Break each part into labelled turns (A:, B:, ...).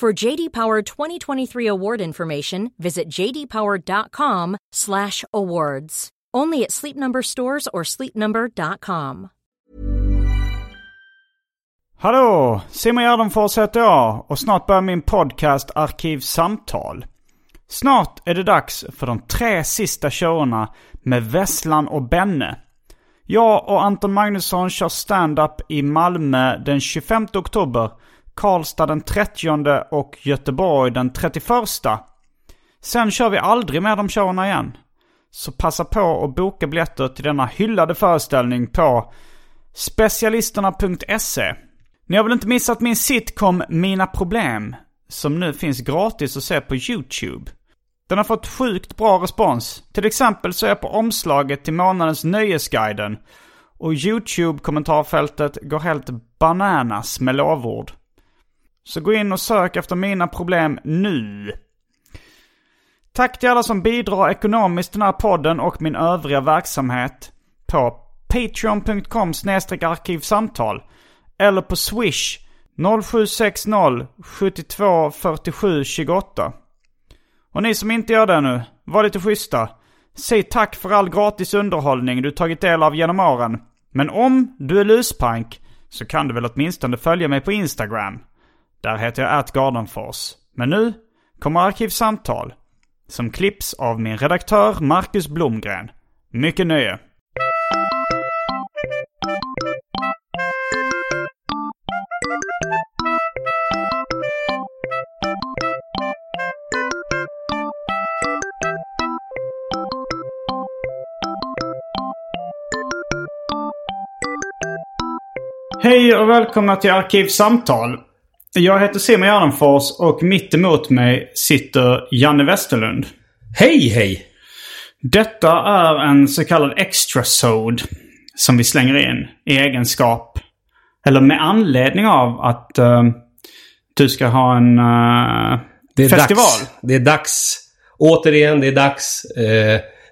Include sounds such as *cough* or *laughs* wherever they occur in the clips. A: For JD Power 2023 award information, visit jdpower.com/awards. Only at Sleep Number stores or sleepnumber.com.
B: Hallå, Simon Gärdenfors heter jag och snart börjar min podcast Arkiv Samtal. Snart är det dags för de tre sista showerna med Vesslan och Benne. Jag och Anton Magnusson kör stand-up i Malmö den 25 oktober Karlstad den 30 och Göteborg den 31. Sen kör vi aldrig mer de showerna igen. Så passa på att boka biljetter till denna hyllade föreställning på specialisterna.se. Ni har väl inte missat min sitcom Mina Problem? Som nu finns gratis att se på YouTube. Den har fått sjukt bra respons. Till exempel så är jag på omslaget till månadens Nöjesguiden. Och YouTube-kommentarfältet går helt bananas med lovord. Så gå in och sök efter mina problem nu. Tack till alla som bidrar ekonomiskt till den här podden och min övriga verksamhet på patreon.com arkivsamtal eller på swish 0760 72 47 28. Och ni som inte gör det nu, var lite schyssta. Säg tack för all gratis underhållning du tagit del av genom åren. Men om du är luspank så kan du väl åtminstone följa mig på Instagram. Där heter jag atgardenfors. Men nu kommer Arkivsamtal som klipps av min redaktör Marcus Blomgren. Mycket nöje! Hej och välkomna till Arkivsamtal. Jag heter Simon Gärdenfors och mitt emot mig sitter Janne Westerlund.
C: Hej hej!
B: Detta är en så kallad extra sod som vi slänger in i egenskap, eller med anledning av att uh, du ska ha en uh, det festival. Dags.
C: Det är dags. Återigen, det är dags. Uh,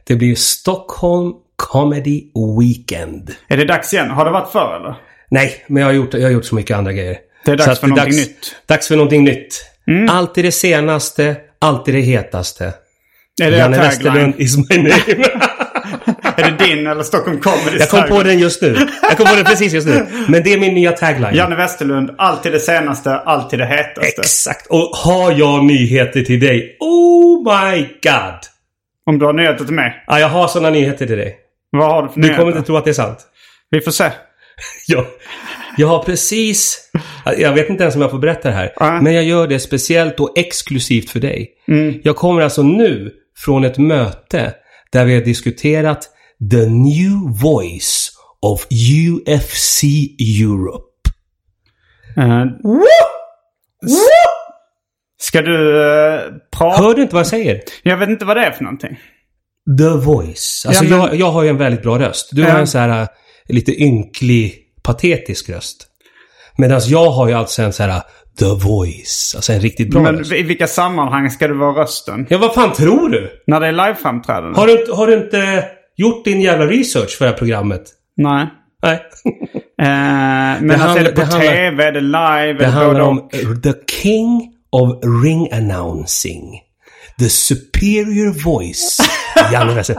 C: det blir Stockholm Comedy Weekend.
B: Är det dags igen? Har det varit förr eller?
C: Nej, men jag har gjort, jag har gjort så mycket andra grejer.
B: Det är dags att, för någonting dags, nytt.
C: Dags för någonting nytt. Mm. Alltid det senaste, alltid det hetaste.
B: Är det Janne Westerlund is my name. *laughs* är det din eller Stockholm Comedy
C: Jag
B: kom
C: tagline. på den just nu. Jag kom på den precis just nu. Men det är min nya tagline.
B: Janne Westerlund, alltid det senaste, alltid det hetaste.
C: Exakt. Och har jag nyheter till dig? Oh my god!
B: Om du har nyheter till mig?
C: Ja, jag har sådana nyheter till dig.
B: Vad har du för nyheter?
C: Du kommer inte tro att det är sant.
B: Vi får se.
C: *laughs* ja. Jag har precis, jag vet inte ens om jag får berätta det här, ja. men jag gör det speciellt och exklusivt för dig. Mm. Jag kommer alltså nu från ett möte där vi har diskuterat the new voice of UFC Europe. Uh, Woo!
B: Woo! Ska du uh, eh, prata?
C: Hör du inte vad jag säger?
B: Jag vet inte vad det är för någonting.
C: The voice. Alltså ja, men... jag, jag har ju en väldigt bra röst. Du uh. har en så här eh, lite ynklig patetisk röst. Medan jag har ju alltså en så här The Voice. Alltså en riktigt bra Men röst. i
B: vilka sammanhang ska det vara rösten?
C: Ja, vad fan tror du?
B: När det är
C: liveframträdande? Har du, har du inte eh, gjort din jävla research för det här programmet?
B: Nej.
C: Nej. *laughs*
B: Eh, men det alltså, är det på det tv? är det live? Det,
C: det handlar om The King of Ring Announcing. The Superior Voice. *laughs*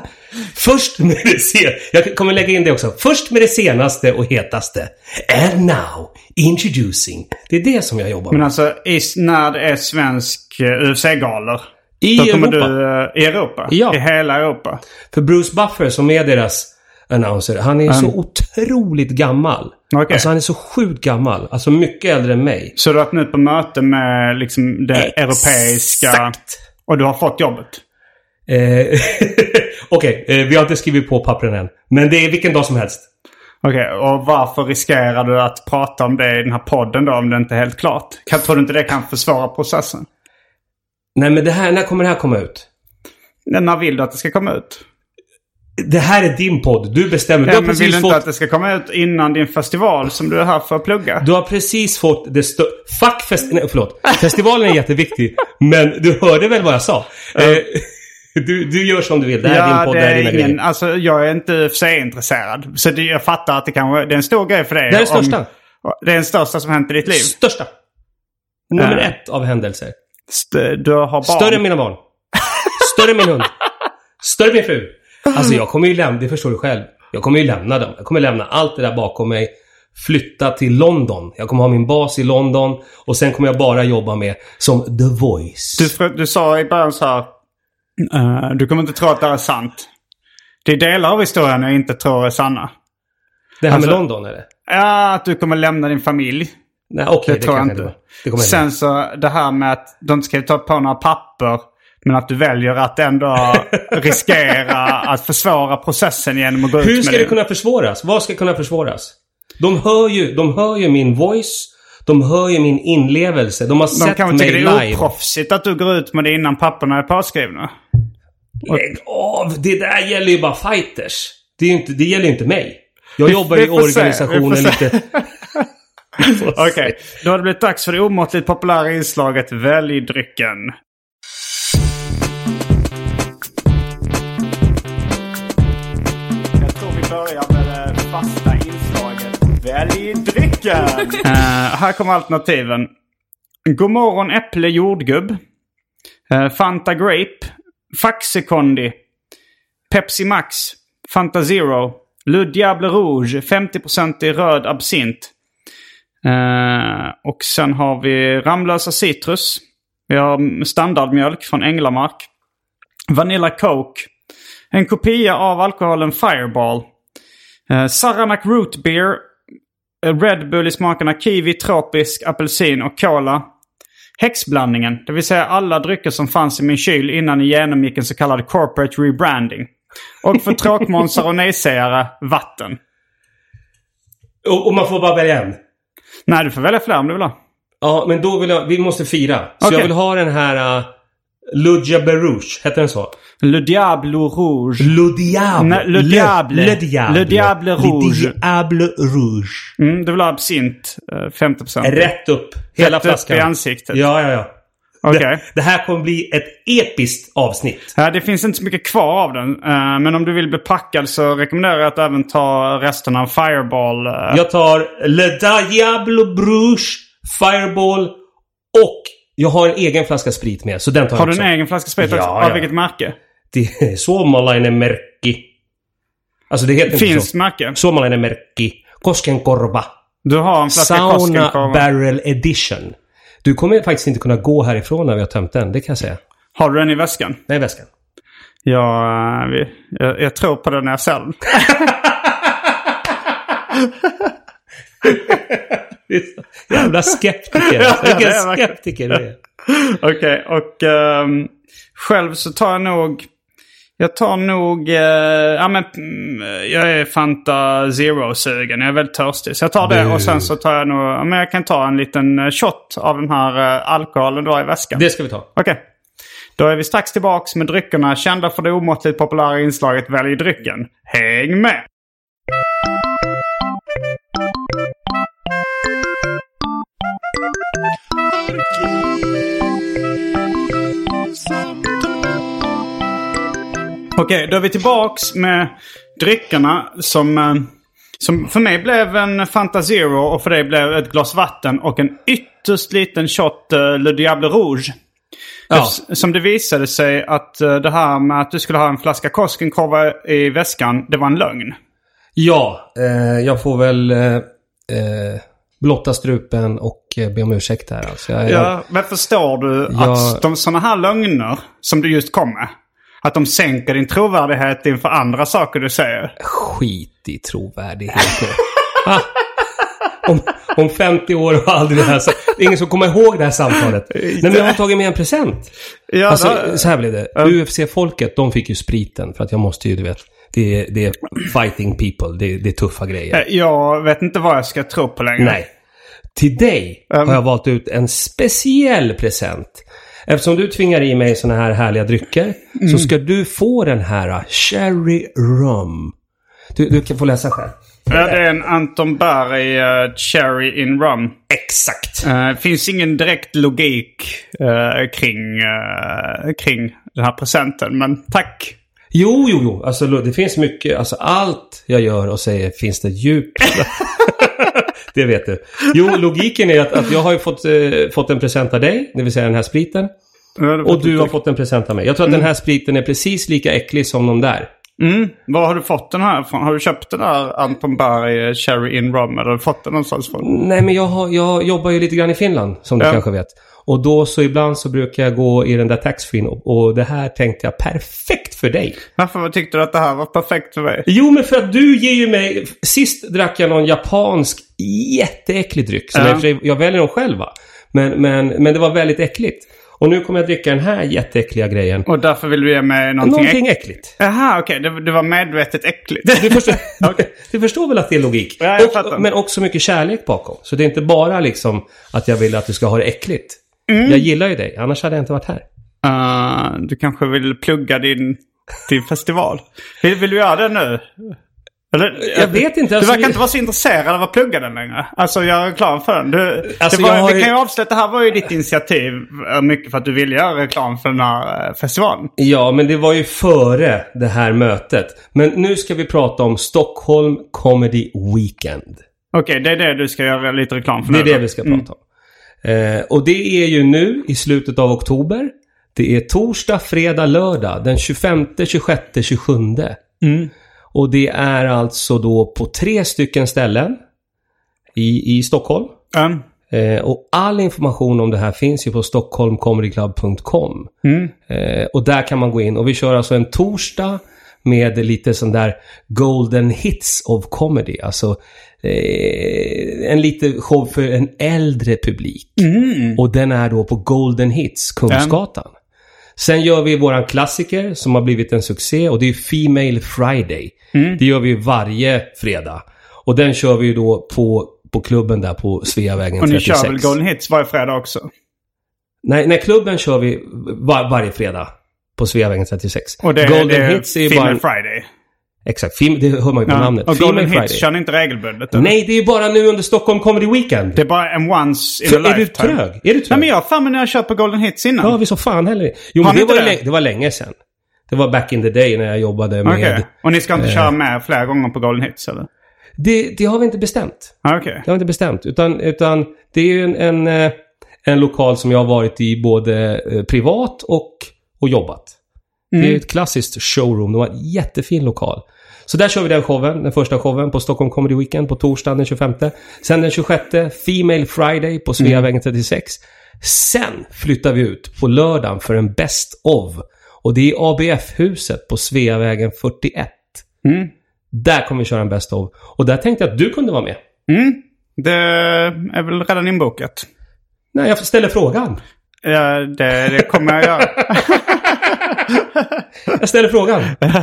C: Först med det senaste, jag kommer lägga in det också. Först med det senaste och hetaste. And now, introducing. Det är det som jag jobbar
B: med. Men alltså, is, när det är svensk eh, UFC-galor? I då Europa. Du, eh, I Europa? Ja. I hela Europa?
C: För Bruce Buffer som är deras annonser, han är mm. så otroligt gammal. Okay. Alltså han är så sjukt gammal. Alltså mycket äldre än mig.
B: Så du har varit nu på möte med liksom det Exakt. europeiska... Och du har fått jobbet?
C: Eh, *laughs* okej, okay, eh, vi har inte skrivit på pappren än. Men det är vilken dag som helst.
B: Okej, okay, och varför riskerar du att prata om det i den här podden då om det inte är helt klart? Kan, tror du inte det kan försvåra processen?
C: Nej, men det här, när kommer det här komma ut?
B: Men när vill du att det ska komma ut?
C: Det här är din podd. Du bestämmer.
B: Ja, du men vill du fått... inte att det ska komma ut innan din festival som du är här för att plugga?
C: Du har precis fått det stö... Fuck fest... Nej, förlåt. Festivalen är jätteviktig. *laughs* men du hörde väl vad jag sa? Uh. Du, du gör som du vill. Det här ja, är din podd, det är, det är ingen,
B: alltså, Jag är inte för sig intresserad Så
C: det,
B: jag fattar att det kanske det är en stor grej för dig. Det är den största. Om,
C: det är den största
B: som hänt i ditt liv.
C: Största. Nummer uh, ett av händelser.
B: St du har barn. Större än mina barn.
C: Större än min hund. Större än min fru. Alltså jag kommer ju lämna, det förstår du själv. Jag kommer ju lämna dem. Jag kommer lämna allt det där bakom mig. Flytta till London. Jag kommer ha min bas i London. Och sen kommer jag bara jobba med som The Voice.
B: Du, du sa i början så här, Uh, du kommer inte tro att det är sant. Det är delar av historien jag inte tror är sanna.
C: Det här alltså, med London eller?
B: Ja, att du kommer lämna din familj.
C: Nej, okej, okay, det, det tror jag inte.
B: Det, det Sen så det här med att de inte ska ta på några papper. Men att du väljer att ändå *laughs* riskera att försvåra processen genom att gå
C: Hur ut med Hur
B: ska
C: det din... kunna försvåras? Vad ska kunna försvåras? De hör ju, de hör ju min voice. De hör ju min inlevelse. De har de
B: sett
C: mig live. De kanske
B: tycker det är oproffsigt att du går ut med det innan papperna är påskrivna.
C: Lägg av! Det där gäller ju bara fighters. Det, är inte, det gäller ju inte mig. Jag jobbar i organisationen
B: lite... *laughs* Okej, okay. då har det blivit dags för det omåttligt populära inslaget Välj drycken. Jag tror vi börjar med det fasta inslaget Välj drycken! uh, *laughs* här kommer alternativen. Godmorgon äpple jordgubb. Uh, Fanta grape. Faxekondi, Pepsi Max, Fanta Zero, Le Diable Rouge, 50% i röd absint. Uh, och sen har vi Ramlösa Citrus. Vi har standardmjölk från Änglamark. Vanilla Coke. En kopia av alkoholen Fireball. Uh, Saranac Root Beer. Eh, Red Bull i smakerna kiwi, tropisk, apelsin och cola. Häxblandningen, det vill säga alla drycker som fanns i min kyl innan jag genomgick en så kallad corporate rebranding. Och för tråkmånsar och nejsägare, vatten.
C: Och, och, man får bara välja en?
B: Nej, du får välja fler om du vill ha.
C: Ja, men då vill jag... Vi måste fira. Så okay. jag vill ha den här... Uh, äh, Luja Berouge, heter den så?
B: Le Diable Rouge. Le Diable. Nej, le, diable. Le, Diable. Le Diable Rouge.
C: Le Diable Rouge.
B: Mm, det vill ha absint. 50%.
C: Eh, Rätt upp. Hela
B: Rätt
C: flaskan.
B: upp i ansiktet.
C: Ja, ja, ja.
B: Okay. Det,
C: det, här kommer bli ett episkt avsnitt.
B: Ja, det finns inte så mycket kvar av den. Eh, men om du vill bli packad så rekommenderar jag att även ta resten av Fireball. Eh.
C: Jag tar Le Diable Rouge Fireball och jag har en egen flaska sprit med. Så den tar
B: har jag Har du en egen flaska sprit ja, också? Av vilket märke? *laughs*
C: suomalainen merkki.
B: Alltså det heter Finns så. Macke?
C: Suomalainen merkki. Koskenkorva.
B: Du har en flaska Sauna
C: Barrel Edition. Du kommer faktiskt inte kunna gå härifrån när vi har tömt den, det kan jag säga.
B: Har du den i väskan?
C: Nej, i väskan.
B: Ja, eh, jag, jag tror på den när jag ser den. *laughs*
C: Jävla skeptiker. Vilken skeptiker du
B: är. *laughs* Okej, okay, och um, själv så tar jag nog jag tar nog... Eh, ja, men, mm, jag är Fanta Zero-sugen. Jag är väldigt törstig. Så jag tar det och sen så tar jag nog... Ja, men jag kan ta en liten eh, shot av den här eh, alkoholen du har i väskan.
C: Det ska vi ta.
B: Okej. Okay. Då är vi strax tillbaka med dryckerna kända för det omåttligt populära inslaget Välj drycken. Häng med! Arkiv. Okej, okay, då är vi tillbaks med dryckerna som, eh, som för mig blev en Fanta Zero och för dig blev ett glas vatten och en ytterst liten shot eh, Le Diable Rouge. Ja. Som det visade sig att eh, det här med att du skulle ha en flaska Koskenkorva i väskan, det var en lögn.
C: Ja, eh, jag får väl eh, blotta strupen och be om ursäkt här. Alltså,
B: jag, ja, men förstår du jag, att sådana här lögner som du just kom med, att de sänker din trovärdighet inför andra saker du säger.
C: Skit i trovärdighet. om, om 50 år och aldrig det här Det är ingen som kommer ihåg det här samtalet. Nej, men jag har tagit med en present. Ja, alltså, då... så här blev det. Um... UFC-folket, de fick ju spriten för att jag måste ju, du vet. Det är, det är fighting people. Det är, det är tuffa grejer.
B: Eh, jag vet inte vad jag ska tro på längre.
C: Nej. Till dig um... har jag valt ut en speciell present. Eftersom du tvingar i mig såna här härliga drycker mm. så ska du få den här Cherry äh, Rum. Du, du kan få läsa själv.
B: Ja, det är en Anton Berg uh, äh, Cherry in Rum.
C: Exakt.
B: Uh, finns ingen direkt logik uh, kring, uh, kring den här presenten, men tack.
C: Jo, jo, jo. Alltså, det finns mycket. Alltså, allt jag gör och säger finns det djup... *laughs* *laughs* det vet du. Jo, logiken är att, att jag har ju fått, eh, fått en present av dig, det vill säga den här spriten. Ja, och du har fått en present av mig. Jag tror att mm. den här spriten är precis lika äcklig som de där.
B: Mm. Var har du fått den här från? Har du köpt den där Anton Berg eh, Cherry in Rum? Eller har du fått den någonstans från?
C: Nej, men jag, har, jag jobbar ju lite grann i Finland, som du kanske vet. Och då så ibland så brukar jag gå i den där taxfree och, och det här tänkte jag perfekt för dig.
B: Varför tyckte du att det här var perfekt för
C: mig? Jo, men för att du ger ju mig... Sist drack jag någon japansk jätteäcklig dryck. Som jag, jag väljer dem själv va? Men, men, men det var väldigt äckligt. Och nu kommer jag dricka den här jätteäckliga grejen.
B: Och därför vill du ge mig någonting, någonting äckligt?
C: Jaha, okej. Okay. Det, det, var medvetet äckligt. Du förstår, *laughs* okay. *laughs* du förstår väl att det är logik?
B: Ja,
C: och, men också mycket kärlek bakom. Så det är inte bara liksom att jag vill att du ska ha det äckligt. Mm. Jag gillar ju dig, annars hade jag inte varit här. Uh,
B: du kanske vill plugga din, din festival? Vill, vill, du göra det nu?
C: Eller, jag eh, vet inte.
B: Du alltså, verkar inte vara så intresserad av att plugga den längre. Alltså göra reklam för den. Du, alltså, var, har... Vi kan ju avsluta, det här var ju ditt initiativ. Eh, mycket för att du ville göra reklam för den här eh, festivalen.
C: Ja, men det var ju före det här mötet. Men nu ska vi prata om Stockholm Comedy Weekend.
B: Okej, okay, det är det du ska göra lite reklam för
C: nu. Det är det vi ska mm. prata om. Mm. Eh, och det är ju nu i slutet av oktober. Det är torsdag, fredag, lördag den 25, 26, 27. Mm. Och det är alltså då på tre stycken ställen i, i Stockholm. Mm. Eh, och all information om det här finns ju på stockholmcomedyclub.com. Mm. Eh, och där kan man gå in. Och vi kör alltså en torsdag med lite sån där Golden Hits of Comedy. Alltså eh, en liten show för en äldre publik. Mm. Och den är då på Golden Hits, Kungsgatan. Mm. Sen gör vi våran klassiker som har blivit en succé och det är Female Friday. Mm. Det gör vi varje fredag. Och den kör vi ju då på, på klubben där på Sveavägen 36. Och ni 36. kör väl
B: Golden Hits varje fredag också?
C: Nej, nej klubben kör vi var, varje fredag på Sveavägen 36.
B: Och det, Golden det är Hits är ju bara... Friday?
C: Exakt, film, det hör man ju på ja. namnet.
B: Och Golden Hits kör ni inte regelbundet?
C: Eller? Nej, det är ju bara nu under Stockholm Comedy Weekend.
B: Det är bara en once in så a lifetime.
C: Är du trög? Är du trög? Nej,
B: men jag har för mig när jag kört på Golden Hits innan. Ja,
C: vi så fan heller Jo, har men det var, det? det var länge sedan. Det var back in the day när jag jobbade med... Okay.
B: Och ni ska inte eh, köra med flera gånger på Golden Hits, eller?
C: Det, det har vi inte bestämt. Ah, okay. Det har vi inte bestämt. Utan, utan det är ju en, en, eh, en lokal som jag har varit i både eh, privat och, och jobbat. Mm. Det är mm. ett klassiskt showroom. Det var en jättefin lokal. Så där kör vi den showen, den första showen på Stockholm Comedy Weekend på torsdagen den 25. Sen den 26, Female Friday på Sveavägen 36. Sen flyttar vi ut på lördagen för en Best of. Och det är ABF-huset på Sveavägen 41. Mm. Där kommer vi köra en Best of. Och där tänkte jag att du kunde vara med.
B: Mm. Det är väl redan inbokat.
C: Nej, jag ställer frågan.
B: Ja, det, det kommer jag göra.
C: *laughs* jag ställer frågan. *laughs*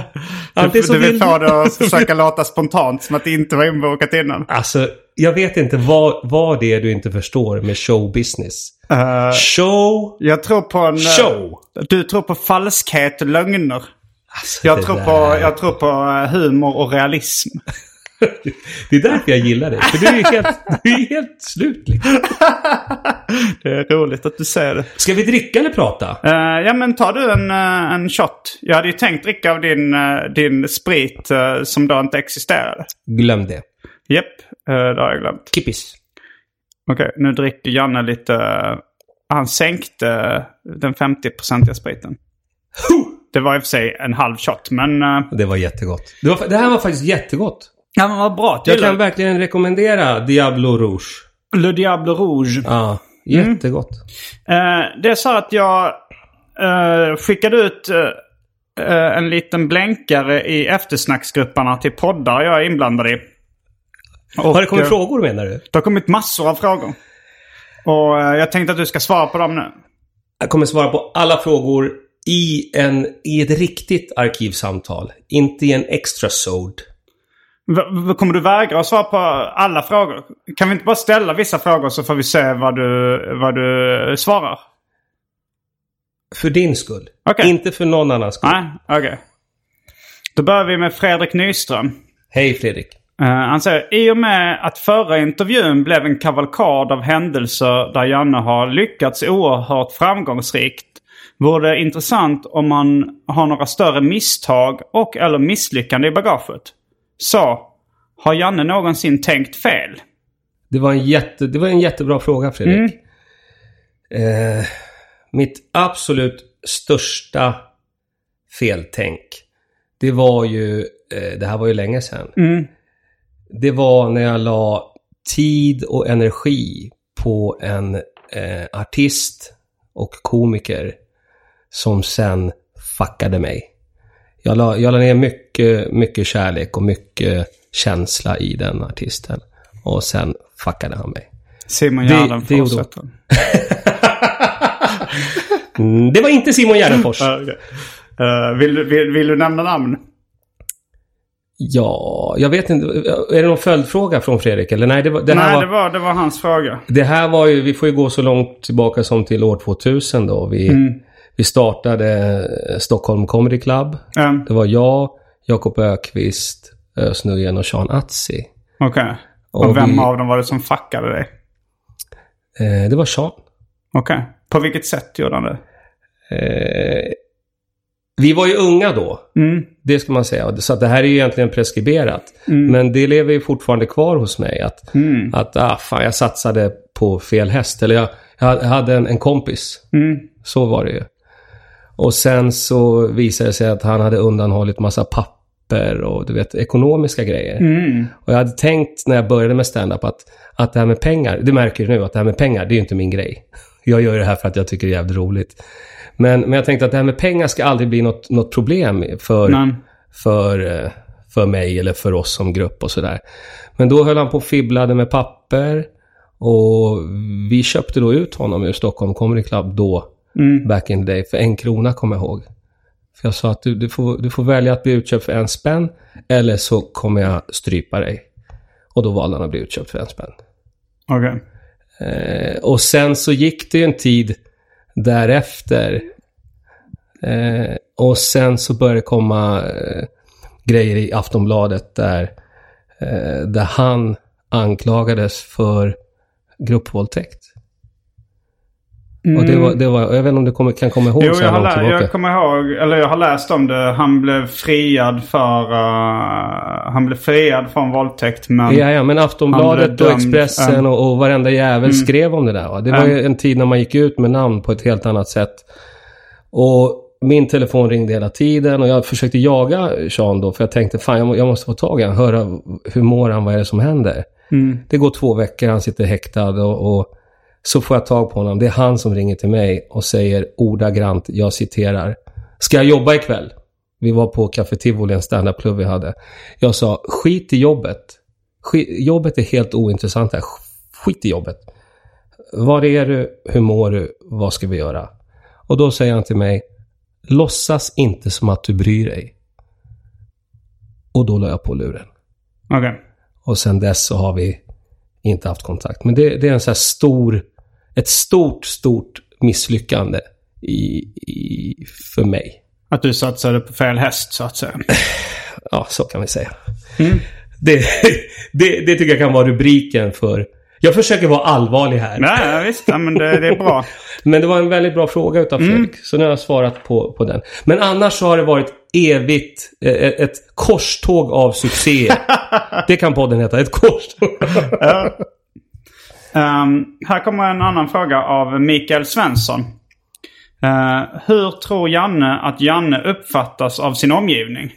B: Du, du vill ta det och *laughs* försöka låta spontant som att det inte var inbokat innan.
C: Alltså, jag vet inte vad, vad det är du inte förstår med showbusiness. Uh, eh, show.
B: Jag tror på en... Eh,
C: show.
B: Du tror på falskhet och lögner. Alltså, jag, tror på, jag tror på eh, humor och realism.
C: *laughs* Det är därför jag gillar dig. För du är ju helt, helt slut liksom. *laughs*
B: Det är roligt att du säger det.
C: Ska vi dricka eller prata?
B: Uh, ja men tar du en, uh, en shot? Jag hade ju tänkt dricka av din, uh, din sprit som då inte existerade.
C: Glöm det.
B: Japp, yep, det har jag glömt.
C: Kippis.
B: Okej, okay, nu dricker Janne lite... Han sänkte den 50-procentiga spriten. Det var i och för sig en halv shot men...
C: Det var jättegott. Det,
B: var, det
C: här var faktiskt jättegott.
B: Ja men vad bra.
C: Jag kan verkligen rekommendera Diablo Rouge.
B: Le Diablo Rouge.
C: Ja, jättegott.
B: Mm. Eh, det är så att jag eh, skickade ut eh, eh en liten blänkare i eftersnacksgrupperna till poddar jag är inblandad i.
C: Och, har det kommit eh, frågor menar du?
B: Det
C: har
B: kommit massor av frågor. Och eh, jag tänkte att du ska svara på dem nu.
C: Jag kommer svara på alla frågor i, en, i ett riktigt arkivsamtal. Inte i en extra sode
B: Kommer du vägra att svara på alla frågor? Kan vi inte bara ställa vissa frågor så får vi se vad du, vad du svarar?
C: För din skull. Okay. Inte för någon annans skull. Nej, okej. Okay.
B: Då börjar vi med Fredrik Nyström.
C: Hej Fredrik. Uh,
B: han säger, i och med att förra intervjun blev en kavalkad av händelser där Janne har lyckats oerhört framgångsrikt vore det intressant om man har några större misstag och eller misslyckande i bagaget sa Har Janne någonsin tänkt fel?
C: Det var en, jätte, det var en jättebra fråga Fredrik. Mm. Eh, mitt absolut största feltänk, det var ju, eh, det här var ju länge sedan. Mm. Det var när jag la tid och energi på en eh, artist och komiker som sen fuckade mig jag la, jag la ner mycket, mycket kärlek och mycket känsla i den artisten. Och sen fuckade han mig.
B: Simon Gärdenfors det, det,
C: mm, det var inte Simon Gärdenfors.
B: uh, okay. uh, vill, vill, vill du nämna namn?
C: Ja, jag vet inte. Är det någon följdfråga från Fredrik? Eller nej,
B: det var, det nej, var, det, var, det var hans fråga.
C: Det här var ju, vi får ju gå så långt tillbaka som till år 2000 då. Vi, mm. Vi startade eh, Stockholm Comedy Club. Mm. Det var jag, Jakob Ökvist, eh, Snurgen och Sean Atzi.
B: Okej. Okay. Och, och, vem vi... av dem var det som fuckade dig?
C: Eh, det var Sean.
B: Okej. Okay. På vilket sätt gjorde han det? Eh, vi
C: var ju unga då. Mm. Det ska man säga. Så det här är ju egentligen preskriberat. Mm. Men det lever ju fortfarande kvar hos mig. Att, mm. att ah, fan, jag satsade på fel häst. Eller jag, jag hade en, en kompis. Mm. Så var det ju. Och sen så visade det sig att han hade undanhållit massa papper och du vet, ekonomiska grejer. Mm. Och jag hade tänkt när jag började med stand-up att, att det här med pengar, det märker du nu att det här med pengar, det är ju inte min grej. *laughs* Jag gör det här för att jag tycker det är jävligt roligt. Men, men jag tänkte att det här med pengar ska aldrig bli något, något problem för, för, eh, för mig eller för oss som grupp och sådär. Men då höll han på och fibblade med papper. Och vi köpte då ut honom ur Stockholm Comedy Club då mm. back in the day för en krona kommer jag ihåg. För jag sa att du, du, får, du får välja att bli utköpt för en spänn eller så kommer jag strypa dig. Och då valde han att bli utköpt för en spänn.
B: Okay.
C: Eh, och sen så gick det ju en tid därefter. Eh, och sen så började det komma eh, grejer i Aftonbladet där, eh, där han anklagades för gruppvåldtäkt. Mm. Och det var, mm. det var, jag vet inte om du kommer, kan komma ihåg jo, så jag, har
B: långt
C: tillbaka.
B: jag kommer ihåg, eller jag har läst om det. Han blev friad för, uh, han blev friad från våldtäkt men...
C: Ja, ja men Aftonbladet och Expressen um, och, och varenda jävel mm. skrev om det där. Va? Det var ju en tid när man gick ut med namn på ett helt annat sätt. Och min telefon ringde hela tiden och jag försökte jaga Sean då för jag tänkte fan jag, jag måste få tag i honom, höra hur mår han, vad är det som händer? Mm. Det går två veckor, han sitter häktad och, och så får jag tag på honom. Det är han som ringer till mig och säger ordagrant, jag citerar. Ska jag jobba ikväll? Vi var på Café Tivoli, en standup-klubb vi hade. Jag sa, skit i jobbet. Skit, jobbet är helt ointressant här. Skit i jobbet. Var är du? Hur mår du? Vad ska vi göra? Och då säger han till mig, låtsas inte som att du bryr dig. Och då la jag på luren.
B: Okay.
C: Och sen dess så har vi inte haft kontakt. Men det, det är en så här stor ett stort, stort misslyckande i, i, för mig.
B: Att du satsade på fel häst, så att säga.
C: *sighs* ja, så kan vi säga. Mm. Det, *laughs* det, det, tycker jag kan vara rubriken för... Jag försöker vara allvarlig här.
B: Nej, visst. Ja, men det, det, är bra.
C: *laughs* men det var en väldigt bra fråga utav mm. Fredrik. Mm. Så nu har jag svarat på, på den. Men annars så har det varit evigt ett, eh, eh, ett korståg av succéer. *laughs* det kan podden heta. Ett korståg. ja.
B: Um, här kommer en annan fråga av Mikael Svensson. Uh, hur tror Janne att Janne uppfattas av sin omgivning?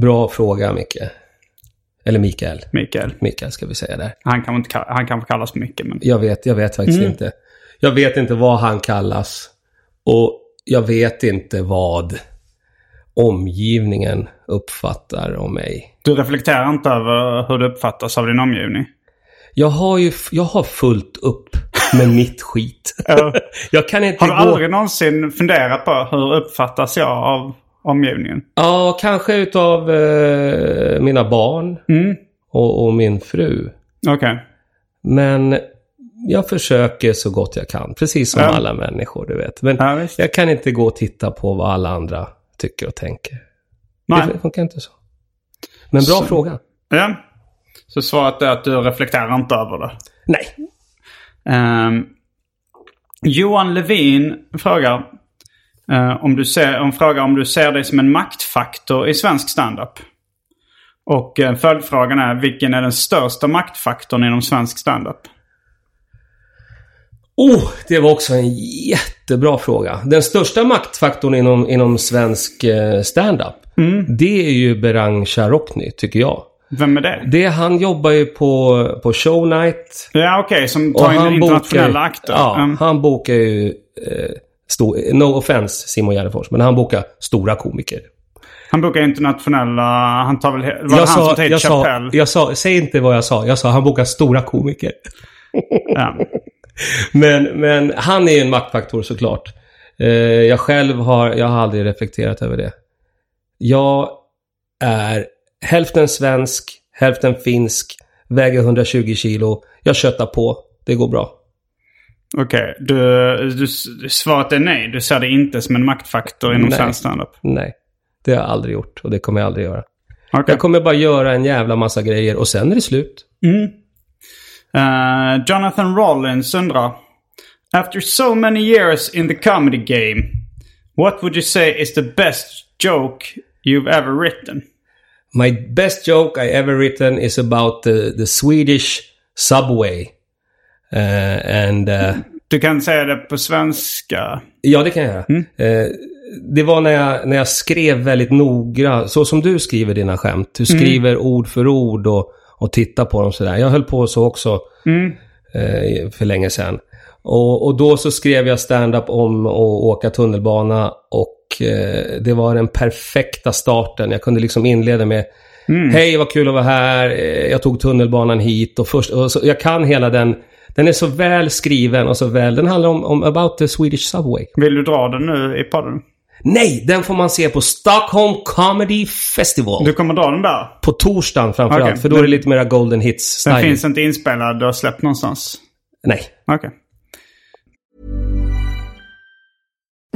C: Bra fråga, Micke. Eller Mikael. Mikael. Mikael ska vi säga där. Han kan
B: inte han kan kallas mycket men...
C: Jag vet, jag vet faktiskt mm. inte. Jag vet inte vad han kallas. Och jag vet inte vad omgivningen uppfattar om mig.
B: Du reflekterar inte över hur du uppfattas av din omgivning?
C: jag har ju jag har fullt upp med *laughs* mitt skit. Ja.
B: *laughs* jag kan inte Har du gå... aldrig någonsin funderat på hur uppfattas jag av omgivningen?
C: Ja, kanske utav eh, mina barn mm. och, och, min fru.
B: Okej. Okay.
C: Men jag försöker så gott jag kan, precis som ja. alla människor, du vet. Men ja, jag kan inte gå och titta på vad alla andra tycker och tänker. Nej. Det funkar inte så. Men bra så. fråga.
B: Ja. Så svaret är att du reflekterar inte över det?
C: Nej.
B: Um, Johan Levin frågar uh, om, du ser, om, frågar om du ser dig som en maktfaktor i svensk standup. Och uh, följdfrågan är vilken är den största maktfaktorn inom svensk standup?
C: Oh, det var också en jättebra fråga. Den största maktfaktorn inom, inom svensk eh, standup, mm. det är ju Berang Charokny, tycker jag.
B: Vem är det?
C: Det han jobbar ju på, på Shownight.
B: Ja okej, okay, som tar in internationella akter.
C: Ja,
B: mm.
C: han bokar ju... Eh, stor, no offense Simon Gärdenfors, men han bokar stora komiker.
B: Han bokar internationella... Han tar väl... Var
C: jag det han sa, som Tate jag Chappelle? Sa, jag sa... Säg inte vad jag sa. Jag sa han bokar stora komiker. Ja. *laughs* men, men han är ju en maktfaktor såklart. Eh, jag själv har... Jag har aldrig reflekterat över det. Jag är hälften svensk, hälften finsk, väger 120 kilo. Jag köttar på. Det går bra.
B: Okej, okay. du, du, svaret är nej. Du ser det inte som en maktfaktor inom svensk standup?
C: Nej, det har jag aldrig gjort och det kommer jag aldrig göra. Okay. Jag kommer bara göra en jävla massa grejer och sen är det slut.
B: Mm. Uh, Jonathan Rollins undrar. After so many years in the comedy game, what would you say is the best joke you've ever written?
C: My best joke I ever written is about the, the Swedish subway. Uh, and, uh,
B: du kan säga det på svenska.
C: Ja, det kan jag mm. uh, Det var när jag, när jag skrev väldigt noggrant, så som du skriver dina skämt. Du mm. skriver mm. ord för ord och, och tittar på dem sådär. Jag höll på så också mm. Eh, för länge sedan. Och, och, då så skrev jag stand-up om att åka tunnelbana och Eh, det var den perfekta starten. Jag kunde liksom inleda med mm. Hej, vad kul att vara här. Eh, jag tog tunnelbanan hit och först... Och så, jag kan hela den... Den är så väl skriven och så väl... Den handlar om, om about the Swedish Subway.
B: Vill du dra den nu i podden?
C: Nej, den får man se på Stockholm Comedy Festival.
B: Du kommer dra den där?
C: På torsdagen framförallt, okay. för då är det lite mera Golden hits
B: -style. Den finns inte inspelad Du har släppt någonstans?
C: Nej.
B: Okej. Okay.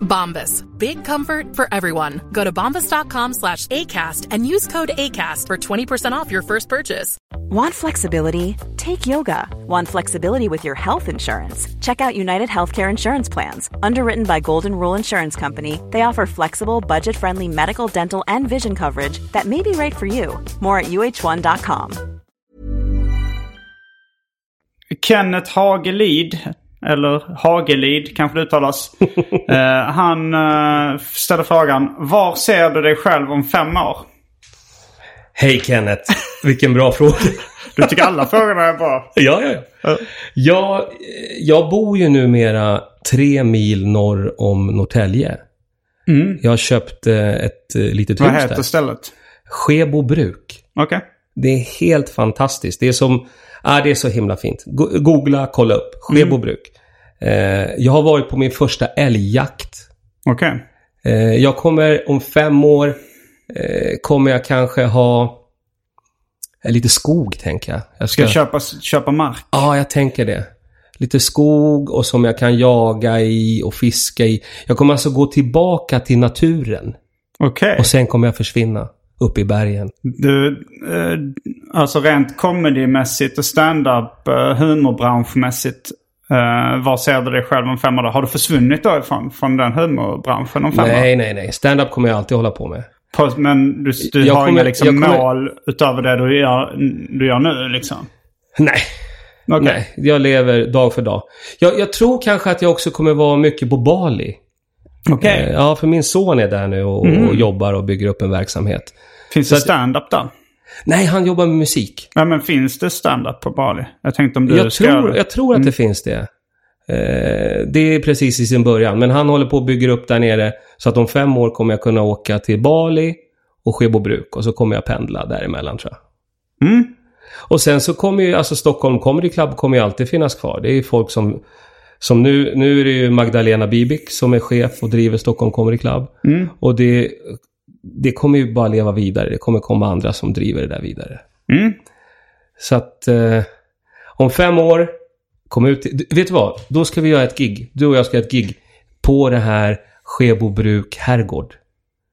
B: Bombas. Big comfort for everyone. Go to bombas.com slash ACAST and use code ACAST for 20% off your first purchase. Want flexibility? Take yoga. Want flexibility with your health insurance? Check out United Healthcare Insurance Plans. Underwritten by Golden Rule Insurance Company, they offer flexible, budget friendly medical, dental, and vision coverage that may be right for you. More at uh1.com. Kenneth Hagelid eller Hagelid kanske det uttalas. *laughs* eh, han eh, ställer frågan, var ser du dig själv om fem år?
C: Hej Kenneth, vilken bra fråga. *laughs*
B: du tycker alla frågorna är bra?
C: *laughs* ja, ja, ja. Uh. Jag, jag bor ju numera tre mil norr om Norrtälje. Mm. Jag köpt eh, ett eh, litet Vad
B: hus där.
C: Vad
B: heter stället?
C: Skebo bruk.
B: Okej. Okay.
C: Det är helt fantastiskt. Det är som Ah, det är så himla fint. googla, kolla upp. Skebo mm. bruk. Mm. Eh, jag har varit på min första älgjakt.
B: Okej.
C: Okay. Eh, jag kommer om fem år eh, kommer jag kanske ha eh, lite skog tänker jag. jag
B: ska... ska jag köpa, köpa mark?
C: Ja, ah, jag tänker det. Lite skog och som jag kan jaga i och fiska i. Jag kommer alltså gå tillbaka till naturen.
B: Okej. Okay.
C: Och sen kommer jag försvinna uppe i bergen.
B: Du, eh, alltså rent comedymässigt och stand-up eh, humorbranschmässigt. Eh, vad ser du dig själv om fem år? Har du försvunnit då ifrån? från den humorbranschen om fem
C: nej, år? Nej, nej, nej. Stand-up kommer jag alltid hålla på med. På,
B: men du, du har kommer, inga liksom kommer... mål utöver det du gör, du gör nu liksom?
C: Nej. Okay. Nej, jag lever dag för dag. Jag, jag tror kanske att jag också kommer vara mycket på Bali.
B: Okay.
C: Eh, ja, för min son är där nu och, mm. och jobbar och bygger upp en verksamhet.
B: Finns det stand-up där?
C: Nej, han jobbar med musik.
B: Nej, men finns det stand-up på Bali? Jag tänkte om du jag ska...
C: Tror, jag tror att mm. det finns det. Eh, det är precis i sin början. Men han håller på och bygger upp där nere. Så att om fem år kommer jag kunna åka till Bali och Skebobruk. Och så kommer jag pendla däremellan tror
B: jag. Mm.
C: Och sen så kommer ju, alltså Stockholm Comedy Club kommer ju alltid finnas kvar. Det är ju folk som som nu, nu är det ju Magdalena Bibik som är chef och driver Stockholm Comedy Club. Mm. Och det, det kommer ju bara leva vidare. Det kommer komma andra som driver det där vidare.
B: Mm.
C: Så att eh, om fem år, kom ut. Vet du vad? Då ska vi göra ett gig. Du och jag ska göra ett gig på det här Skebo Bruk herrgård.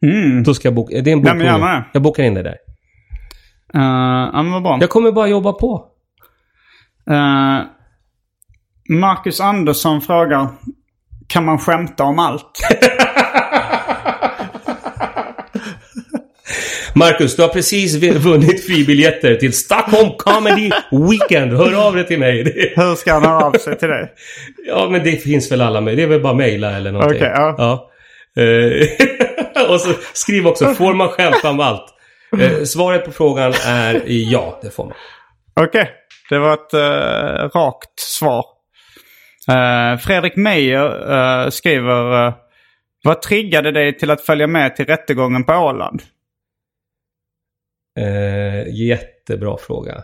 C: Mm. Då ska jag boka, det är en
B: bok?
C: Ja, jag bokar in det där.
B: Uh, ja, men vad
C: bra. Jag kommer bara jobba på. Uh,
B: Marcus Andersson frågar. Kan man skämta om allt? *laughs*
C: Marcus, du har precis vunnit fribiljetter till Stockholm Comedy Weekend. Hör av dig till mig.
B: *laughs* Hur ska han höra av sig till dig?
C: *laughs* Ja, men det finns väl alla med. Det är väl bara mejla eller någonting.
B: Okej, okay, ja. ja.
C: Eh, och så skriv också, får man skämta om allt? Eh, svaret på frågan är ja, det får man.
B: Okej, okay. det var ett uh, rakt svar. Eh, Fredrik Meijer uh, skriver uh, Vad triggade dig till att följa med till rättegången på Åland?
C: jättebra fråga.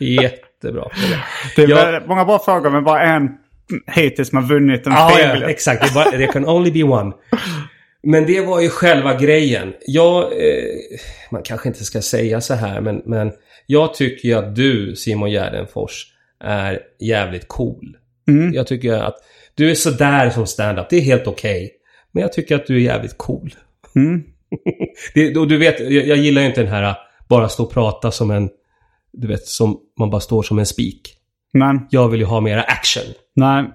C: *laughs* jättebra fråga.
B: Det är jag... många bra frågor men bara en hittills man vunnit en ah, ja,
C: exakt. Det, bara, can only be one. Men det var ju själva grejen. Jag, eh, man kanske inte ska säga så här, men, men jag tycker ju att du, Simon Gärdenfors, är jävligt cool. Mm. Jag tycker att du är sådär som stand-up. Det är helt okej. Okay. Men jag tycker att du är jävligt cool. Mm. *laughs* det, och du vet, jag, jag, gillar ju inte den här äh, bara stå och prata som en... Du vet, som man bara står som en spik. Nej. Jag vill ju ha mera action.
B: Nej.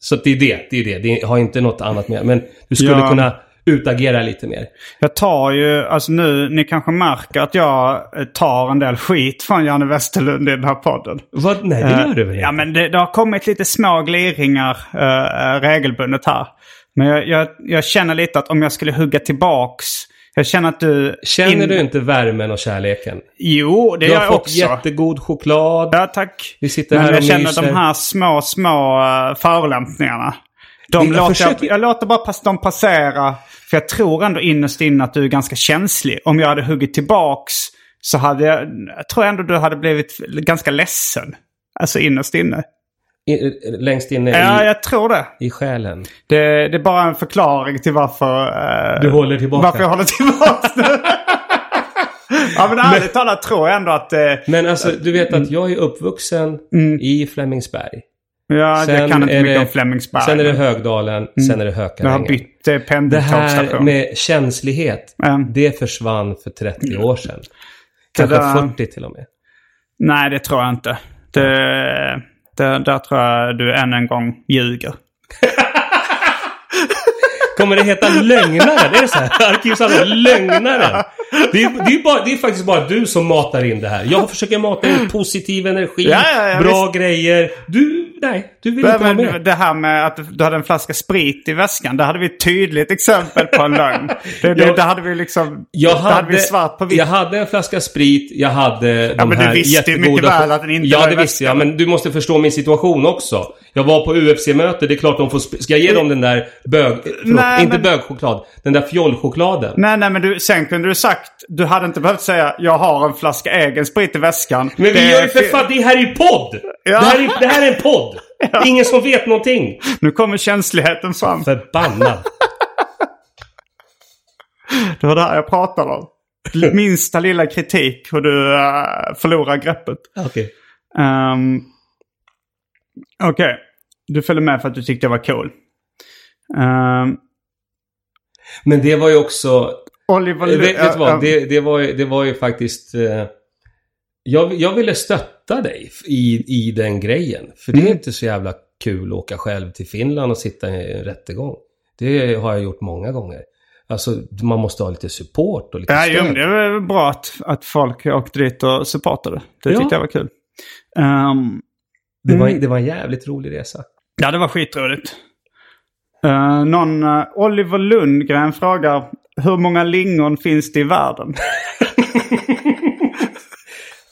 C: Så det är det. Det är det. Det har inte något annat med. Men du skulle ja. kunna utagera lite mer.
B: Jag tar ju, alltså nu, ni kanske märker att jag eh, tar en del skit från Janne Westerlund i den här podden.
C: Vad? Nej, det gör du väl
B: eh, Ja, men det, det, har kommit lite små gliringar uh, regelbundet här. Men jag, jag, jag, känner lite att om jag skulle hugga tillbaks jag känner att du...
C: Känner in... du inte värmen och kärleken?
B: Jo, det gör jag också.
C: Du
B: har fått
C: jättegod choklad.
B: Ja, tack.
C: Vi sitter Men
B: här
C: och jag
B: myser. känner de här små, små förolämpningarna. De jag, låter, försöker... jag låter bara pass, dem passera. För jag tror ändå innerst inne att du är ganska känslig. Om jag hade huggit tillbaks så hade jag, jag tror ändå du hade blivit ganska ledsen. Alltså innerst inne.
C: I, längst inne i, ja,
B: jag tror det.
C: i själen.
B: Det, det är bara en förklaring till varför...
C: Eh, du håller
B: tillbaka. Varför jag håller tillbaka *laughs* Ja men ärligt talat tror jag ändå
C: att... Eh, men alltså du vet att jag är uppvuxen mm. i Flemingsberg.
B: Ja, sen jag kan inte mycket det, om
C: Flemingsberg. Sen är det Högdalen, mm. sen är det Hökarängen. Jag har
B: bytt eh, Det
C: här med känslighet, mm. det försvann för 30 år sedan. Kanske där, 40 till och med.
B: Nej, det tror jag inte. Det, det, där tror jag du än en gång ljuger. *laughs*
C: Kommer det heta Lögnaren? Är det så här? Arkivsamlingen Lögnaren? Det är, det, är bara, det är, faktiskt bara du som matar in det här. Jag försöker mata in positiv energi, ja, ja, ja, bra visst. grejer. Du No, Du vill inte vara
B: med. Det här med att du hade en flaska sprit i väskan. Där hade vi ett tydligt exempel på en lögn. Det, *laughs* det, jag, där hade vi liksom... Jag hade, hade vi svart på
C: vitt. Jag hade en flaska sprit. Jag hade de här... ja, men du
B: visste ju mycket
C: väl
B: att den inte ja,
C: var i Ja,
B: det visste
C: jag. Men du måste förstå min situation också. Jag var på UFC-möte. Det är klart de får... Ska jag ge dem den där bög... Eh, förlåt, nej, inte bögchoklad. Den där fjollchokladen.
B: Nej, nej, men du, sen kunde du sagt... Du hade inte behövt säga jag har en flaska egen sprit i väskan.
C: Men det vi gör ju för fan... Det här är ju podd! Ja. Det, här är, det här är en podd! Ja. Ingen som vet någonting.
B: Nu kommer känsligheten fram.
C: Förbannad.
B: det var det här jag pratade om. Minsta lilla kritik och du eh, förlorar greppet.
C: Okej. Okay.
B: Um, ehm, Okej. Okay. Du följde med för att du tyckte jag var cool. Um,
C: Men det var ju också...
B: Oliver... Eh,
C: vet, vet vad? Eh, det, det, var ju, det var ju faktiskt... Uh, jag, jag ville stötta dig i, i den grejen. För det är mm. inte så jävla kul att åka själv till Finland och sitta i en rättegång. Det har jag gjort många gånger. Alltså man måste ha lite support och lite ja,
B: stöd. Jo, det var bra att, att folk åkte dit och supportade. Det ja. tyckte jag var kul. Um,
C: det, var, mm. det var en jävligt rolig resa.
B: Ja, det var skitroligt. Uh, någon, uh, Oliver Lundgren frågar hur många lingon finns det i världen? *laughs*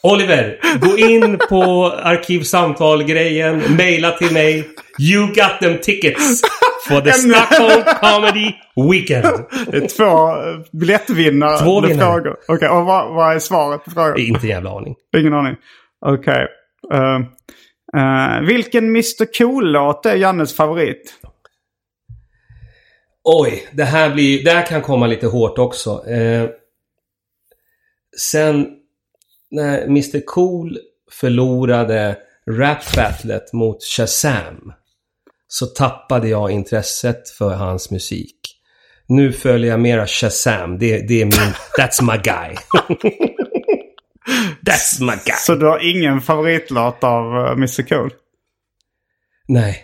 C: Oliver, gå in på arkivsamtal-grejen, mejla till mig. You got them tickets for the Stockholm Comedy Weekend.
B: Det är två eh, biljettvinnare. Två
C: vinnare. Okej,
B: okay, och vad, vad, är svaret på frågan?
C: Inte en jävla aning.
B: Ingen aning. Okej. Okay. Uh, eh, uh, eh, vilken Mr Cool-låt är Jannes favorit?
C: Oj, det här, blir, det här kan komma lite hårt också. Uh, sen när Mr Cool förlorade rap-battlet mot Shazam så tappade jag intresset för hans musik. Nu följer jag mera Shazam. Det, det är min... *laughs* That's my guy. *laughs* that's my guy.
B: Så du har ingen favoritlåt av eh, Mr Cool?
C: Nej.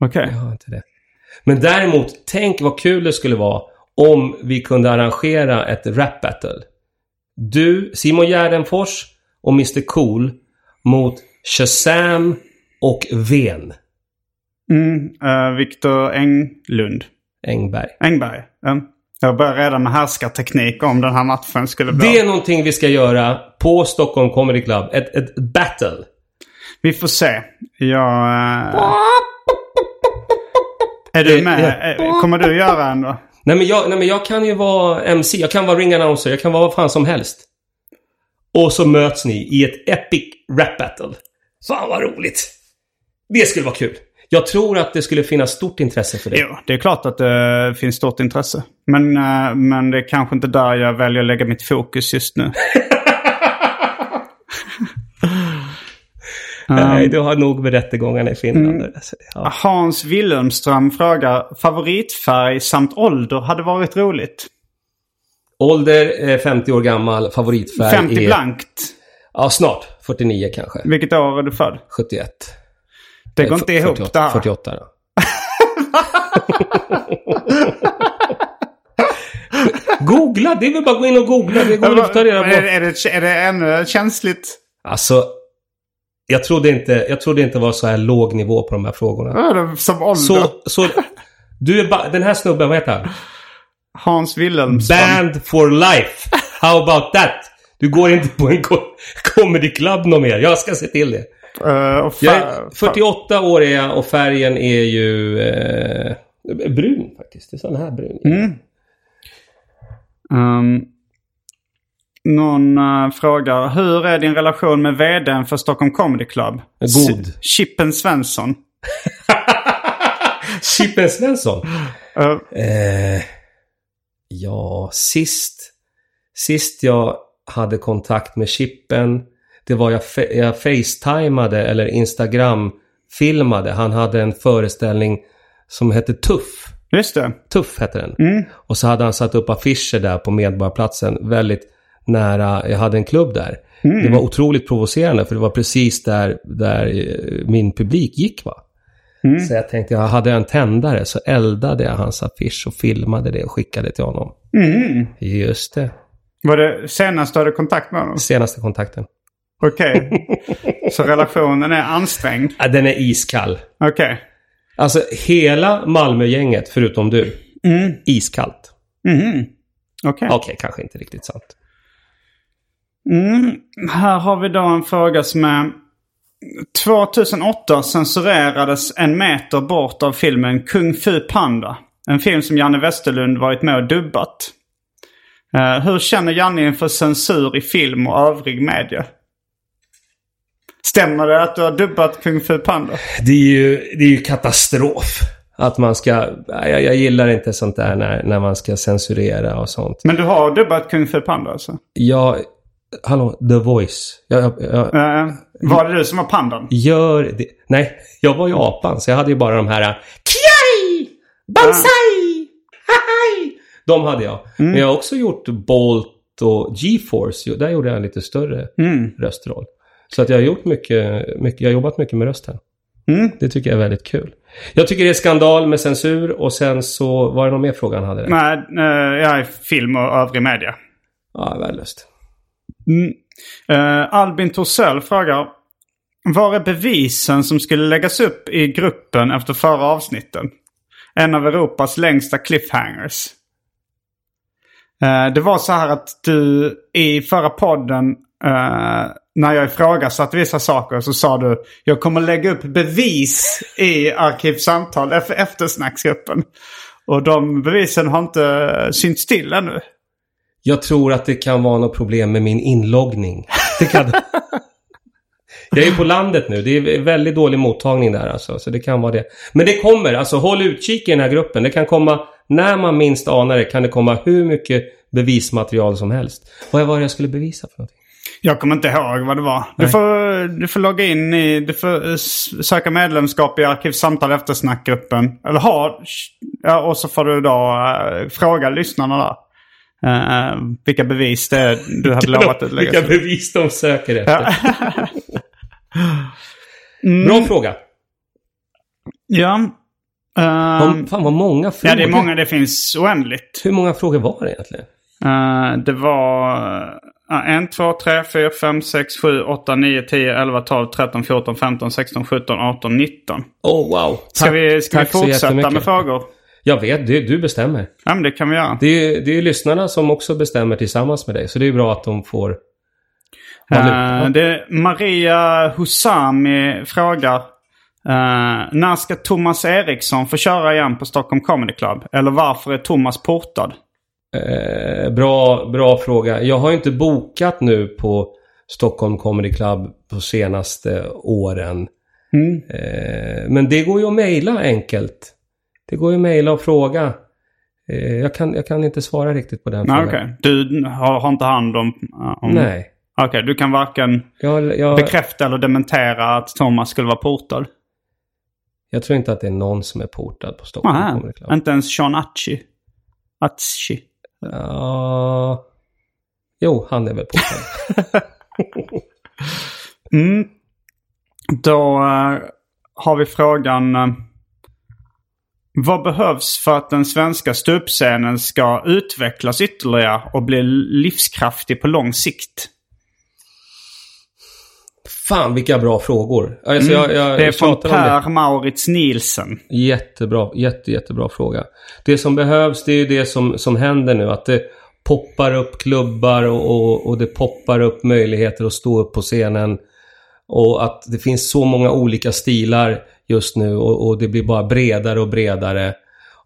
B: Okej. Okay.
C: Jag har inte det. Men däremot, tänk vad kul det skulle vara om vi kunde arrangera ett rap battle. Du, Simon Gärdenfors och Mr Cool mot Shazam och Ven.
B: Mm, uh, eh, Viktor Englund.
C: Engberg.
B: Engberg. Mm. Jag börjar redan med härskarteknik om den här matchen skulle bli
C: Det är någonting vi ska göra på Stockholm Comedy Club. Ett, ett battle.
B: Vi får se. Jag... Uh... Är du med? Eh, kommer du göra en då?
C: Nej men, jag, nej men jag kan ju vara MC, jag kan vara ring announcer, jag kan vara vad fan som helst. Och så möts ni i ett epic rap battle. Fan vad roligt! Det skulle vara kul. Jag tror att det skulle finnas stort intresse för det.
B: Ja, det är klart att det finns stort intresse. Men, eh, men det är kanske inte där jag väljer att lägga mitt fokus just nu. *laughs*
C: *laughs* Nej, ehm, du har nog med rättegångarna i Finland. Mm.
B: Alltså, ja. Hans Wilhelmström frågar, favoritfärg samt ålder hade varit roligt.
C: Ålder, 50 eh, år gammal, favoritfärg
B: 50 är... blankt.
C: Ja, snart. 49 kanske.
B: Vilket år är du född?
C: 71.
B: Det eh, går inte ihop 48, det här.
C: 48 då. 'Googla! Det är väl bara att gå in och googla. Det går att ofta
B: reda på. Är det, är det ännu känsligt?
C: Alltså, jag trodde inte, jag trodde inte det var så här låg nivå på de här frågorna.
B: som ålder.
C: Så, så, du är bara... den här snubben, vad heter han?
B: Hans Wilhelmsson.
C: Band for life. How about that? Du går inte på en comedy club någon mer. Jag ska se till det.
B: Uh,
C: är, 48 år är jag och färgen är ju eh, brun faktiskt. Det är sån här brun.
B: Mm. Um. Någon uh, eh, frågar, hur är din relation med vdn för Stockholm Comedy Club?
C: God. S
B: Chippen Svensson.
C: *laughs* Chippen Svensson?
B: Uh. Eh,
C: ja, sist, sist jag hade kontakt med Chippen, det var jag, jag facetimade eller Instagram-filmade. Han hade en föreställning som hette Tuff.
B: Just det.
C: Tuff hette den. Mm. Och så hade han satt upp affischer där på Medborgarplatsen. Väldigt nära, jag hade en klubb där. Mm. Det var otroligt provocerande för det var precis där, där eh, min publik gick. va. Mm. Så jag tänkte, jag hade en tändare så eldade jag hans affisch och filmade det och skickade till honom.
B: Mm.
C: Just det.
B: Var det senaste du hade kontakt med honom?
C: Senaste kontakten.
B: Okej. Okay. *laughs* så relationen är ansträngd?
C: Ja, den är iskall.
B: Okej. Okay.
C: Alltså hela Malmögänget, förutom du,
B: mm.
C: iskallt.
B: Mm. Okej. Okay.
C: Okej, kanske inte riktigt sant.
B: Mm. Här har vi då en fråga som är 2008 censurerades en meter bort av filmen Kung Fu Panda. En film som Janne Westerlund varit med och dubbat. Uh, hur känner Janne inför censur i film och övrig media? Stämmer det att du har dubbat Kung Fu Panda?
C: Det är ju, det är ju katastrof. Att man ska... Jag, jag gillar inte sånt där när, när man ska censurera och sånt.
B: Men du har dubbat Kung Fu Panda alltså?
C: Ja, Hallå, The Voice.
B: Jag, jag, jag, äh, eh, var det du som var pandan?
C: Gör det. Nej, jag var ju apan så jag hade ju bara de här... Eh, Kiai! Bansai! Hahai! De hade jag. Mm. Men jag har också gjort Bolt och GeForce. Där gjorde jag en lite större mm. röstroll. Så att jag har gjort mycket, mycket, jag har jobbat mycket med röst här.
B: Mm.
C: Det tycker jag är väldigt kul. Jag tycker det är skandal med censur och sen så var det någon mer fråga han hade?
B: Nej, eh, jag är film och övrig media.
C: Ja, värdelöst.
B: Uh, Albin Torssell frågar. Var är bevisen som skulle läggas upp i gruppen efter förra avsnitten? En av Europas längsta cliffhangers. Uh, det var så här att du i förra podden uh, när jag ifrågasatte vissa saker så sa du jag kommer lägga upp bevis i arkivsamtal efter snacksgruppen. Och de bevisen har inte synts till ännu.
C: Jag tror att det kan vara något problem med min inloggning. Det kan... *laughs* Jag är på landet nu. Det är väldigt dålig mottagning där alltså. Så det kan vara det. Men det kommer. Alltså håll utkik i den här gruppen. Det kan komma, när man minst anar det, kan det komma hur mycket bevismaterial som helst. Vad var det jag skulle bevisa för någonting?
B: Jag kommer inte ihåg vad det var. Du får, du får logga in i... Du får eh, söka medlemskap i Arkivsamtal eftersnackgruppen. Eller ha... Ja, och så får du då äh, fråga lyssnarna där. Uh, vilka bevis det är du hade *laughs* lovat
C: att lägga Vilka bevis de söker efter. *laughs* mm. Bra fråga.
B: Ja. Um, Fan
C: vad många frågor.
B: Ja, det är många. Det finns oändligt.
C: Hur många frågor var det egentligen?
B: Uh, det var... Uh, 1, 2, 3, 4, 5, 6, 7, 8, 9, 10, 11, 12, 13, 14, 15, 16, 17, 18, 19.
C: Oh wow.
B: Ska tack,
C: vi,
B: ska vi fortsätta med frågor?
C: Jag vet, det, du bestämmer.
B: Ja, men det kan vi
C: göra. Det är, det är lyssnarna som också bestämmer tillsammans med dig. Så det är bra att de får
B: uh, det, Maria Husami frågar. Uh, när ska Thomas Eriksson få köra igen på Stockholm Comedy Club? Eller varför är Thomas portad?
C: Uh, bra, bra fråga. Jag har inte bokat nu på Stockholm Comedy Club på senaste åren.
B: Mm.
C: men det går ju att mejla enkelt. Det går ju att mejla och fråga. Eh, jag kan, jag kan inte svara riktigt på den Nej, frågan. Okay.
B: Du har, har inte hand om...
C: Eh, om... Nej.
B: Okej, okay, du kan varken jag, jag... bekräfta eller dementera att Thomas skulle vara portad?
C: Jag tror inte att det är någon som är portad på Stockholm Aha, Comedy
B: Inte ens Sean Atchi? Atchi?
C: Ja... Jo, han är väl portad.
B: *laughs* mm. Då uh, har vi frågan... Uh... Vad behövs för att den svenska ståuppscenen ska utvecklas ytterligare och bli livskraftig på lång sikt?
C: Fan vilka bra frågor.
B: Alltså, mm. jag, jag, det är från Per Mauritz Nielsen.
C: Jättebra, jätte, jättebra fråga. Det som behövs det är ju det som, som händer nu. Att det poppar upp klubbar och, och, och det poppar upp möjligheter att stå upp på scenen. Och att det finns så många olika stilar just nu och, och det blir bara bredare och bredare.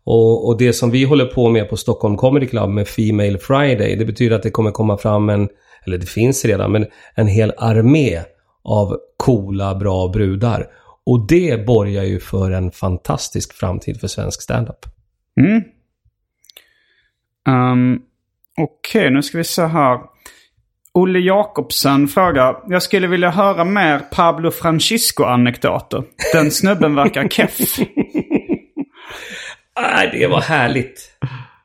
C: Och, och, det som vi håller på med på Stockholm Comedy Club med Female Friday, det betyder att det kommer komma fram en, eller det finns redan, men en hel armé av coola, bra brudar. Och det borgar ju för en fantastisk framtid för svensk standup.
B: Mm. Um, Okej, okay, nu ska vi se här. Olle Jakobsen frågar, jag skulle vilja höra mer Pablo Francisco-anekdoter. Den snubben verkar keff.
C: ah, *laughs* det var härligt.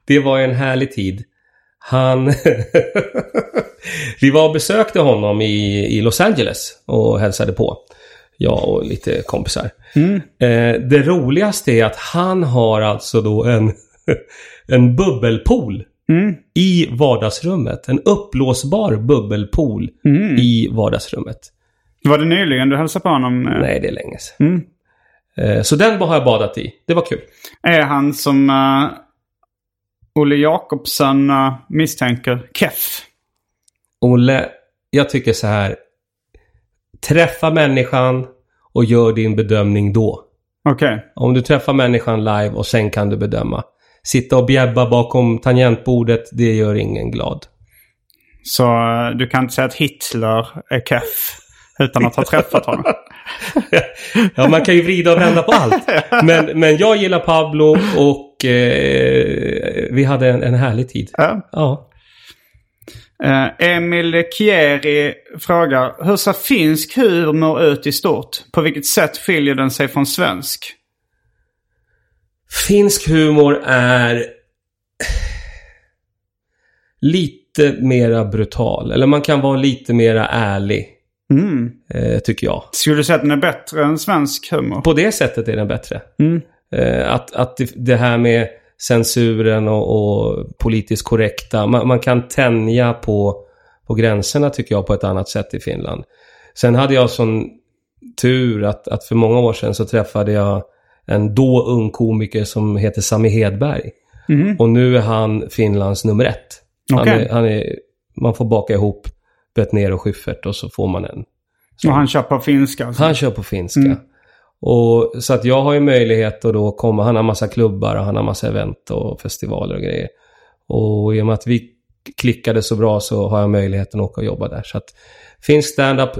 C: Det var en härlig tid. Han... *laughs* Vi var och besökte honom i, i Los Angeles och hälsade på. Jag och lite kompisar.
B: Mm. Eh,
C: det roligaste är att han har alltså då en, *laughs* en bubbelpool
B: Mm.
C: i vardagsrummet. En uppblåsbar bubbelpool mm. i vardagsrummet.
B: Var det nyligen du hälsade på honom?
C: Nej, det är länge sedan.
B: Mm.
C: Eh, så den har jag badat i. Det var kul.
B: Är han som uh, Olle Jakobsen uh, misstänker keff?
C: Olle, jag tycker så här. Träffa människan och gör din bedömning då.
B: Okej. Okay.
C: Om du träffar människan live och sen kan du bedöma sitta och bjäbba bakom tangentbordet, det gör ingen glad.
B: Så eh, du kan inte säga att Hitler är keff utan att ha träffat honom? *laughs*
C: ja, man kan ju vrida och vända på allt. Men, men jag gillar Pablo och eh, vi hade en, en härlig tid.
B: Ja.
C: ja.
B: Eh, Emil Kieri frågar, hur ser finsk humor ut i stort? På vilket sätt skiljer den sig från svensk?
C: Finsk humor är lite mera brutal. Eller man kan vara lite mera ärlig.
B: Mm.
C: Eh, tycker jag.
B: Skulle du säga att den är bättre än svensk humor?
C: På det sättet är den bättre.
B: Mm.
C: Eh, att, att det här med censuren och, och politiskt korrekta. Man, man, kan tänja på, på gränserna tycker jag på ett annat sätt i Finland. Sen hade jag sån tur att, att för många år sedan så träffade jag en då ung komiker som heter Sami Hedberg.
B: Mm.
C: Och nu är han Finlands nummer ett. Okay. Han är, han är, man får baka ihop Betnér och Schyffert och så får man en. Så.
B: Och han kör på finska? Alltså.
C: Han kör på finska. Mm. Och, så att jag har ju möjlighet att då komma. Han har massa klubbar och han har massa event och festivaler och grejer. Och i och med att vi klickade så bra så har jag möjligheten att åka och jobba där. Så att finsk standup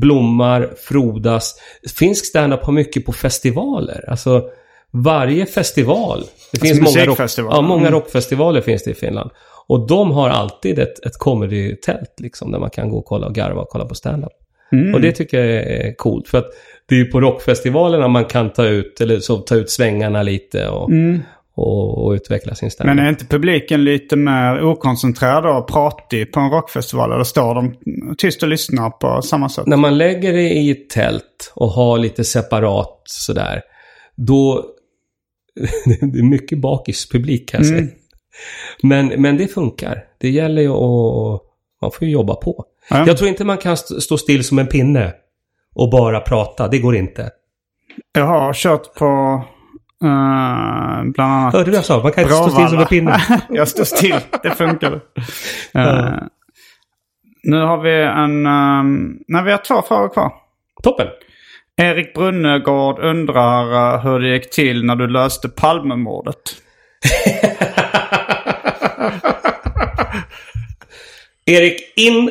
C: blommar, frodas. Finsk standup har mycket på festivaler. Alltså varje festival. Det
B: alltså finns många, rock, ja,
C: många mm. rockfestivaler finns det i Finland. Och de har alltid ett, ett comedy-tält liksom, där man kan gå och kolla och garva och kolla på standup. Mm. Och det tycker jag är coolt. För att det är ju på rockfestivalerna man kan ta ut, eller så, ta ut svängarna lite och, mm och, och utveckla sin stämning. Men
B: är inte publiken lite mer okoncentrerad och pratig på en rockfestival? Eller står de tyst och lyssnar på samma sätt?
C: När man lägger det i ett tält och har lite separat sådär, då... *laughs* det är mycket bakispublik kan jag mm. säga. Mm. Men, men det funkar. Det gäller ju att... Man får ju jobba på. Mm. Jag tror inte man kan stå still som en pinne och bara prata. Det går inte.
B: Jag har kört på Eh, bland annat.
C: Hörde du vad jag sa? Man kan inte stå still som en pinne. *laughs*
B: jag
C: står
B: still. Det funkar. Uh, *laughs* nu har vi en... Um, nej, vi har två frågor kvar.
C: Toppen.
B: Erik Brunnegård undrar uh, hur det gick till när du löste Palmemordet.
C: *laughs* Erik, in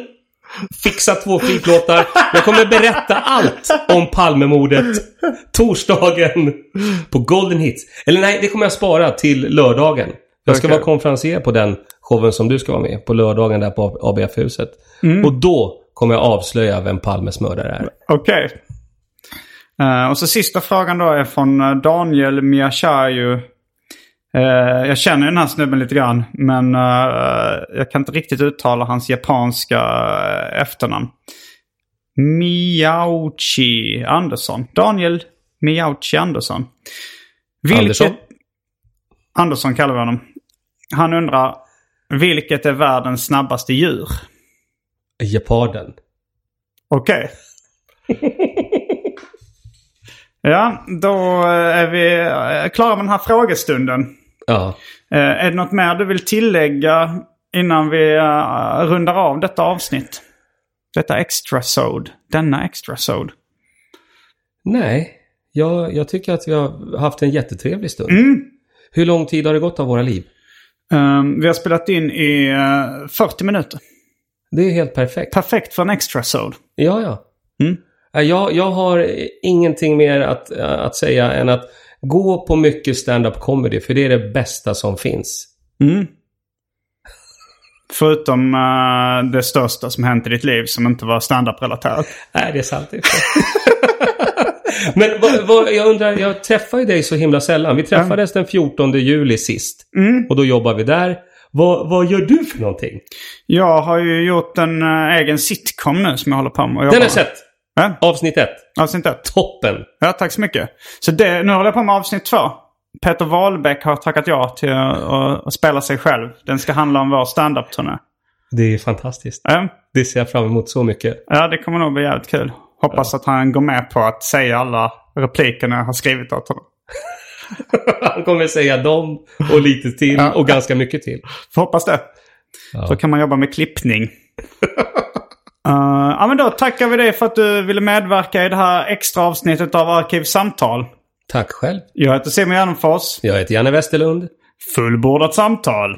C: Fixa två friplåtar. Jag kommer berätta allt om Palmemordet torsdagen på Golden Hits. Eller nej, det kommer jag spara till lördagen. Jag ska okay. vara konferencier på den showen som du ska vara med på lördagen där på ABF-huset. Mm. Och då kommer jag avslöja vem Palmes mördare är.
B: Okej. Okay. Uh, eh, och så sista frågan då är från eh, Daniel Miachaju Eh, jag känner den här snubben lite grann men eh, jag kan inte riktigt uttala hans japanska eh, efternamn. Miyauchi Andersson. Daniel Miyauchi Andersson.
C: Vilket...
B: Andersson? Andersson kallar vi honom. Han undrar vilket är världens snabbaste djur?
C: Japaden.
B: Okej. Okay. *laughs* Ja, då är vi klara med den här frågestunden.
C: Ja.
B: Eh, är det något mer du vill tillägga innan vi eh, rundar av detta avsnitt? Detta extra sod. Denna extra sod.
C: Nej, jag, jag, tycker att vi har haft en jättetrevlig stund.
B: Mm.
C: Hur lång tid har det gått av våra liv?
B: Um, vi har spelat in i uh, eh, 40 minuter.
C: Det är helt perfekt.
B: Perfekt för en extra sod.
C: Ja, ja.
B: Mm.
C: Jag, jag har ingenting mer att, att säga än att Gå på mycket stand-up comedy, för det är det bästa som finns.
B: Mm. Förutom uh, det största som hänt i ditt liv som inte var standup-relaterat.
C: Nej, det är sant. *laughs* Men vad, vad, jag undrar, jag träffar ju dig så himla sällan. Vi träffades ja. den 14 juli sist.
B: Mm.
C: Och då jobbar vi där. Vad, vad, gör du för någonting?
B: Jag har ju gjort en uh, egen sitcom nu som jag håller på med. Den har jag sett! Ja. Avsnitt ett. Avsnitt ett. Toppen! Ja, tack så mycket. Så det, nu håller jag på med avsnitt två. Peter Wahlbeck har tackat ja till att, att spela sig själv. Den ska handla om vår standup-turné. Det är fantastiskt. Ja. Det ser jag fram emot så mycket. Ja, det kommer nog bli jävligt kul. Hoppas ja. att han går med på att säga alla replikerna jag har skrivit åt honom. *laughs* han kommer säga dem och lite till ja. och ganska mycket till. Får hoppas det. Ja. Så kan man jobba med klippning. *laughs* Uh, ja, men då tackar vi dig för att du ville medverka i det här extra avsnittet av Arkivsamtal. Tack själv. Jag heter Simon Gärdenfors. Jag heter Janne Westerlund. Fullbordat samtal.